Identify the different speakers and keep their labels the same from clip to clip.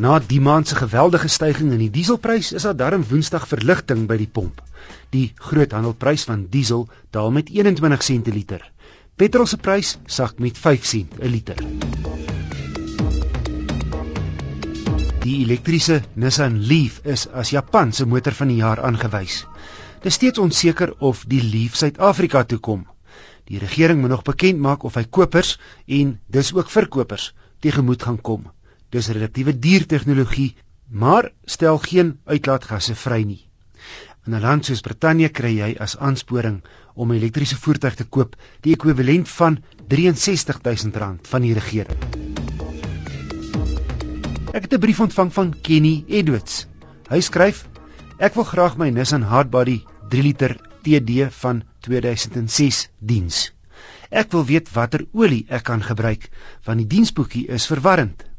Speaker 1: Na die maand se geweldige stygings in die dieselprys is daar darm Woensdag verligting by die pomp. Die groothandelprys van diesel daal met 21 sent per liter. Petrol se prys sak met 5 sent per liter. Die elektriese Nissan Leaf is as Japan se motor van die jaar aangewys. Dit is steeds onseker of die Leaf Suid-Afrika toe kom. Die regering moet nog bekend maak of hy kopers en dis ook verkopers tegemoet gaan kom. Dis relatiewe duur tegnologie, maar stel geen uitlaatgasse vry nie. In 'n land soos Brittanje kry jy as aansporing om 'n elektriese voertuig te koop die ekwivalent van R63000 van die regering. Ek het 'n brief ontvang van Kenny Edwards. Hy skryf: Ek wil graag my Nissan Hardbody 3 liter TD van 2006 diens. Ek wil weet watter olie ek kan gebruik want die diensboekie is verwarrend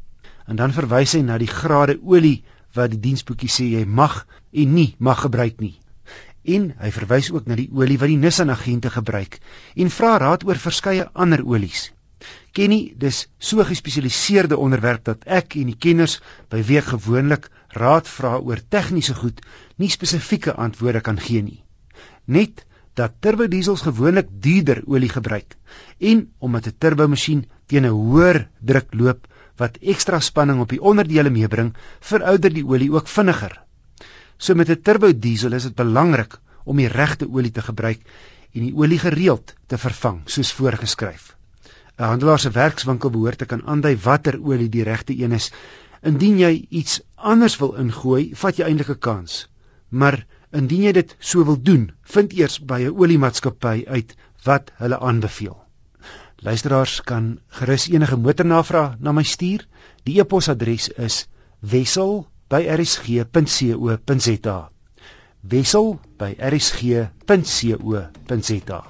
Speaker 1: en dan verwys hy na die grade olie wat die diensboekie sê jy mag en nie mag gebruik nie. En hy verwys ook na die olie wat die Nissan agente gebruik en vra raad oor verskeie ander olies. Kenny, dis so gespesialiseerde onderwerp dat ek en die kenners by wie gewoonlik raad vra oor tegniese goed, nie spesifieke antwoorde kan gee nie. Net dat turbodiesels gewoonlik duurder olie gebruik en omdat 'n turbomasjien teen 'n hoër druk loop, wat ekstra spanning op die onderdele meebring, verouder die olie ook vinniger. So met 'n turbo diesel is dit belangrik om die regte olie te gebruik en die olie gereeld te vervang soos voorgeskryf. 'n Handelaar se werkswinkel behoort te kan aandui watter olie die regte een is. Indien jy iets anders wil ingooi, vat jy eintlik 'n kans. Maar indien jy dit so wil doen, vind eers by 'n oliemaatskappy uit wat hulle aanbeveel. Luisteraars kan gerus enige motornavraag na my stuur. Die e-posadres is wissel@rsg.co.za. wissel@rsg.co.za.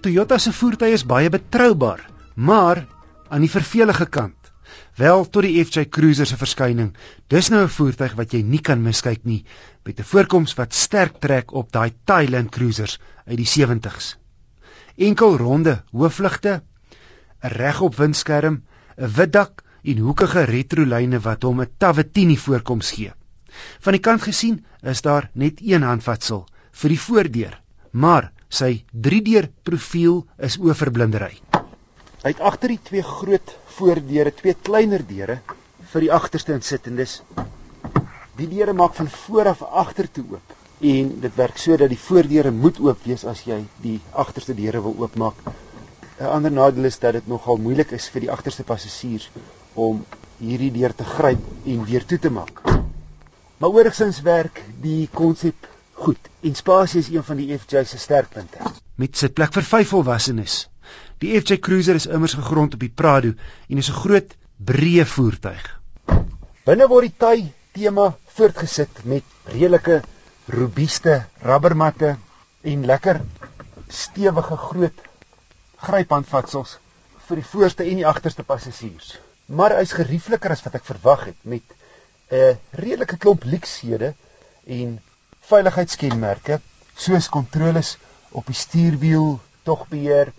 Speaker 1: Toyota se voertuie is baie betroubaar, maar aan die vervelige kant. Wel tot die FJ Cruiser se verskyning. Dis nou 'n voertuig wat jy nie kan miskyk nie met 'n voorkoms wat sterk trek op daai Thailand Cruisers uit die 70s. Enkel ronde hoofligte, 'n regop windskerm, 'n wit dak en hoekige retrolyne wat hom 'n Tavatini voorkoms gee. Van die kant gesien is daar net een handvatsel vir die voordeur, maar sy 3-deur profiel is oorverblindery. Hy het agter die twee groot voordeure, twee kleiner deure vir die agterste insittendes. Die deure maak van voor af agter toe oop en dit werk so dat die voordeure moet oop wees as jy die agterste deure wil oopmaak. 'n Ander nadeel is dat dit nogal moeilik is vir die agterste passasiers om hierdie deur te gryp en weer toe te maak. Maar oorigsins werk die konsep goed en spasie is een van die FJ se sterkpunte. Met sy plek vir vyf volwassenes Die FJ Cruiser is immers gegrond op die Prado en is 'n groot, breë voertuig. Binne word die Thai tema voortgesit met redelike robuuste rubbermatte en lekker stewige groot gryphandvatsels vir die voorste en die agterste passasiers. Maar hy's geriefliker as wat ek verwag het met 'n redelike klomp lukshede en veiligheidskenmerke soos kontroles op die stuurwiel, togbeheer,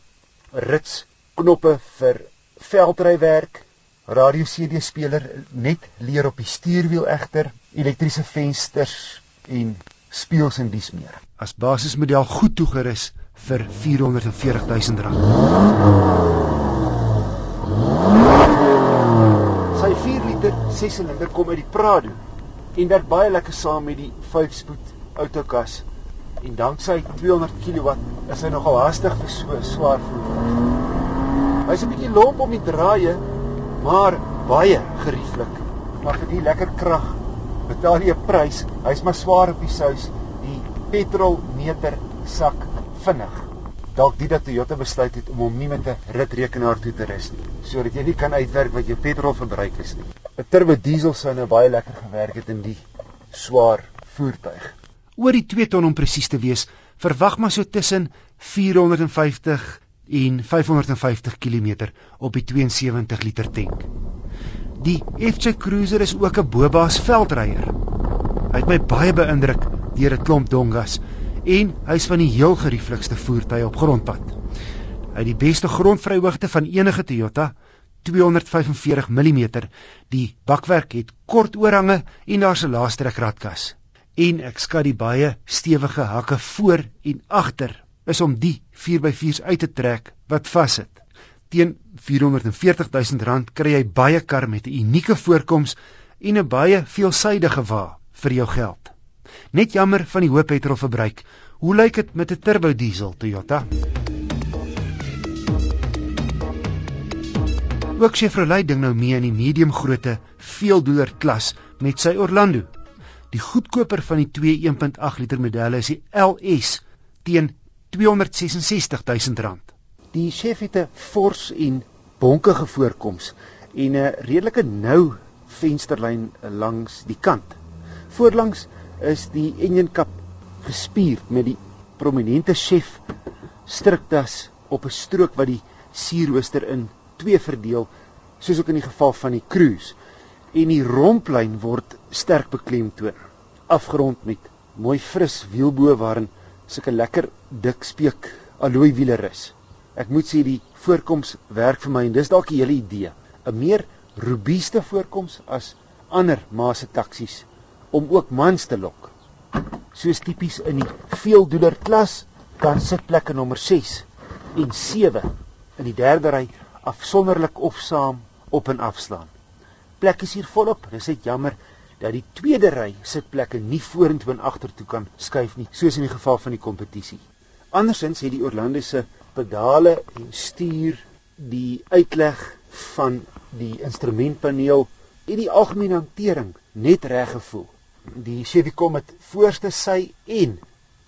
Speaker 1: rits knoppe vir veldrywerk, radio CD speler net leer op die stuurwiel egter, elektriese vensters en spieëls en dies meer. As basismodel goed toegerus vir 440 000 rand. Sy 4 liter 6 silinder kom uit die Prado en werk baie lekker saam met die 5-spoed outokas en danksy 200 kW is hy nogal hastig vir so swaar voertuig. Hy's 'n bietjie lomp om die draaie, maar baie gerieflik. Maar vir die lekker krag betaal jy 'n prys. Hy's maar swaar op die sous. Die petrolmeter sak vinnig. Dalk dit dat Toyota besluit het om hom nie met 'n ritrekenaar toe te rus nie, sodat jy nie kan uitwerk wat jou petrolverbruik is nie. 'n Turbo diesel sou nou baie lekker gewerk het in die swaar voertuig oor die 2 ton om presies te wees, verwag maar so tussen 450 en 550 km op die 72 liter tank. Die FJ Cruiser is ook 'n bobaas veldryer. Hy het my baie beïndruk deur 'n klomp dongas en hy's van die heel gerieflikste voertuie op grondpad. Hy het die beste grondvryhoogte van enige Toyota 245 mm. Die bakwerk het kort oorhange en daar's 'n laastrek ratkas. En ek skat die baie stewige hakke voor en agter is om die 4x4s uit te trek wat vassit. Teen R440 000 kry jy baie kar met 'n unieke voorkoms en 'n baie veelsidige wa vir jou geld. Net jammer van die hoë petrolverbruik. Hoe lyk dit met 'n turbo diesel Toyota? Ook Chevrolet ding nou mee in die medium grootte veeldoeler klas met sy Orlando. Die goedkoper van die twee 1.8 liter modelle is die LS teen R266 000. Die Chevy het 'n fors en bonkige voorkoms en 'n redelike nou vensterlyn langs die kant. Voorlangs is die engine kap gespier met die prominente chef struktas op 'n strook wat die sierrooster in twee verdeel soos ook in die geval van die cruise en die romplyn word sterk beklemtoon afgerond met mooi fris wielbo waarin sulke lekker dik speek alloy wiele is ek moet sê die voorkoms werk vir my en dis dalk die hele idee. 'n meer robuuste voorkoms as ander maase taksies om ook mans te lok. Soos tipies in die veeldoeler klas kan sitplekke nommer 6 en 7 in die derde ry afsonderlik of saam op en afslaan. Plek is hier volop. Dis net jammer dat die tweede ry sitplekke nie vorentoe en agtertoe kan skuif nie, soos in die geval van die kompetisie. Andersins het die Orlando se pedale en stuur die uitleg van die instrumentpaneel en die algemene hantering net reg gevoel. Die Chevy kom met voorste sy en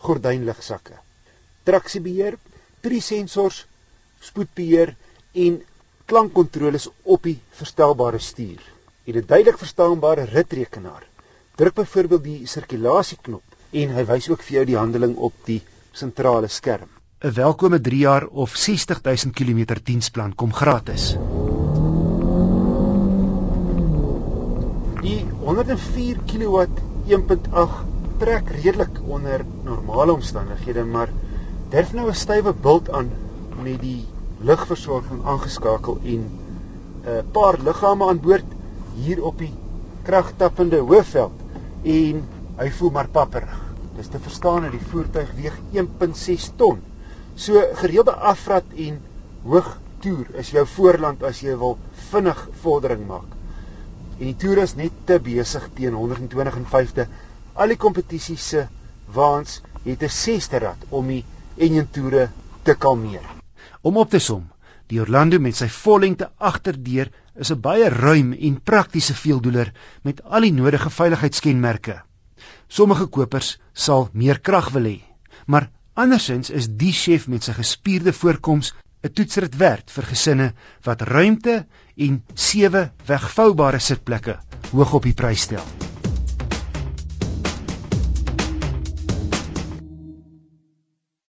Speaker 1: gordynligsakke. Traksiebeheer, drie sensors, spoedbeheer en klankkontroles op die verstelbare stuur. Het 'n duidelik verstaanbare ritrekenaar. Druk byvoorbeeld die sirkulasieknop en hy wys ook vir jou die handeling op die sentrale skerm. 'n Welkome 3 jaar of 60000 km diensplan kom gratis. Die 104 kW 1.8 trek redelik onder normale omstandighede, maar dit nou 'n stywe bult aan met die lugversorging aangeskakel en 'n paar liggame aan boord hier op die kragtappende hoofveld en hy voel maar papperig. Dis te verstaan dat die voertuig weeg 1.6 ton. So gereelde afrat en hoog toer is jou voorland as jy wil vinnig vordering maak. En die toer is net te besig teen 120 en 5de. Al die kompetisies se waans het 'n 6ste rad om die enjin toere te kalmeer. Om op te som, die Orlando met sy vollengte agterdeur is 'n baie ruim en praktiese veeldoeler met al die nodige veiligheidskenmerke. Sommige kopers sal meer krag wil hê, maar andersins is die chef met sy gespierde voorkoms 'n toetsrit werd vir gesinne wat ruimte en sewe wegvoubare sitplekke hoog op die prys stel.